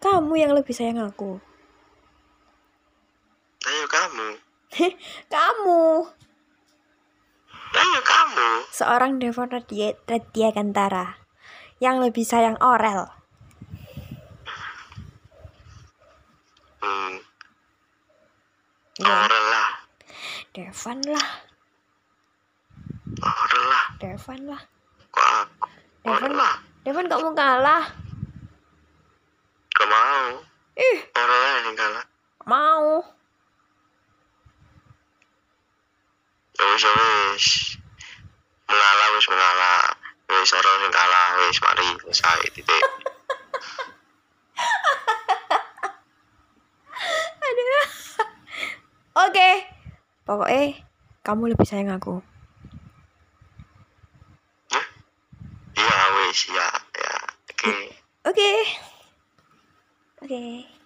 Kamu yang lebih sayang aku. Ayo kamu. Kamu. Ayo kamu. Seorang Devon Radia, Radia Gantara yang lebih sayang Orel. Hmm. Ya, Orang lah. Devon lah, Orang lah. Devon lah. Kok aku? Devon, Orang lah. Devon kamu kalah. Gak mau. Ih, Orang lah yang kalah. mau. Ya wis wis. Mengalah wis mengalah. Wis orang yang kalah wis mari ae titik. Aduh. Oke. Pokoknya kamu lebih sayang aku. Iya wis ya ya. Oke. Oke. Oke.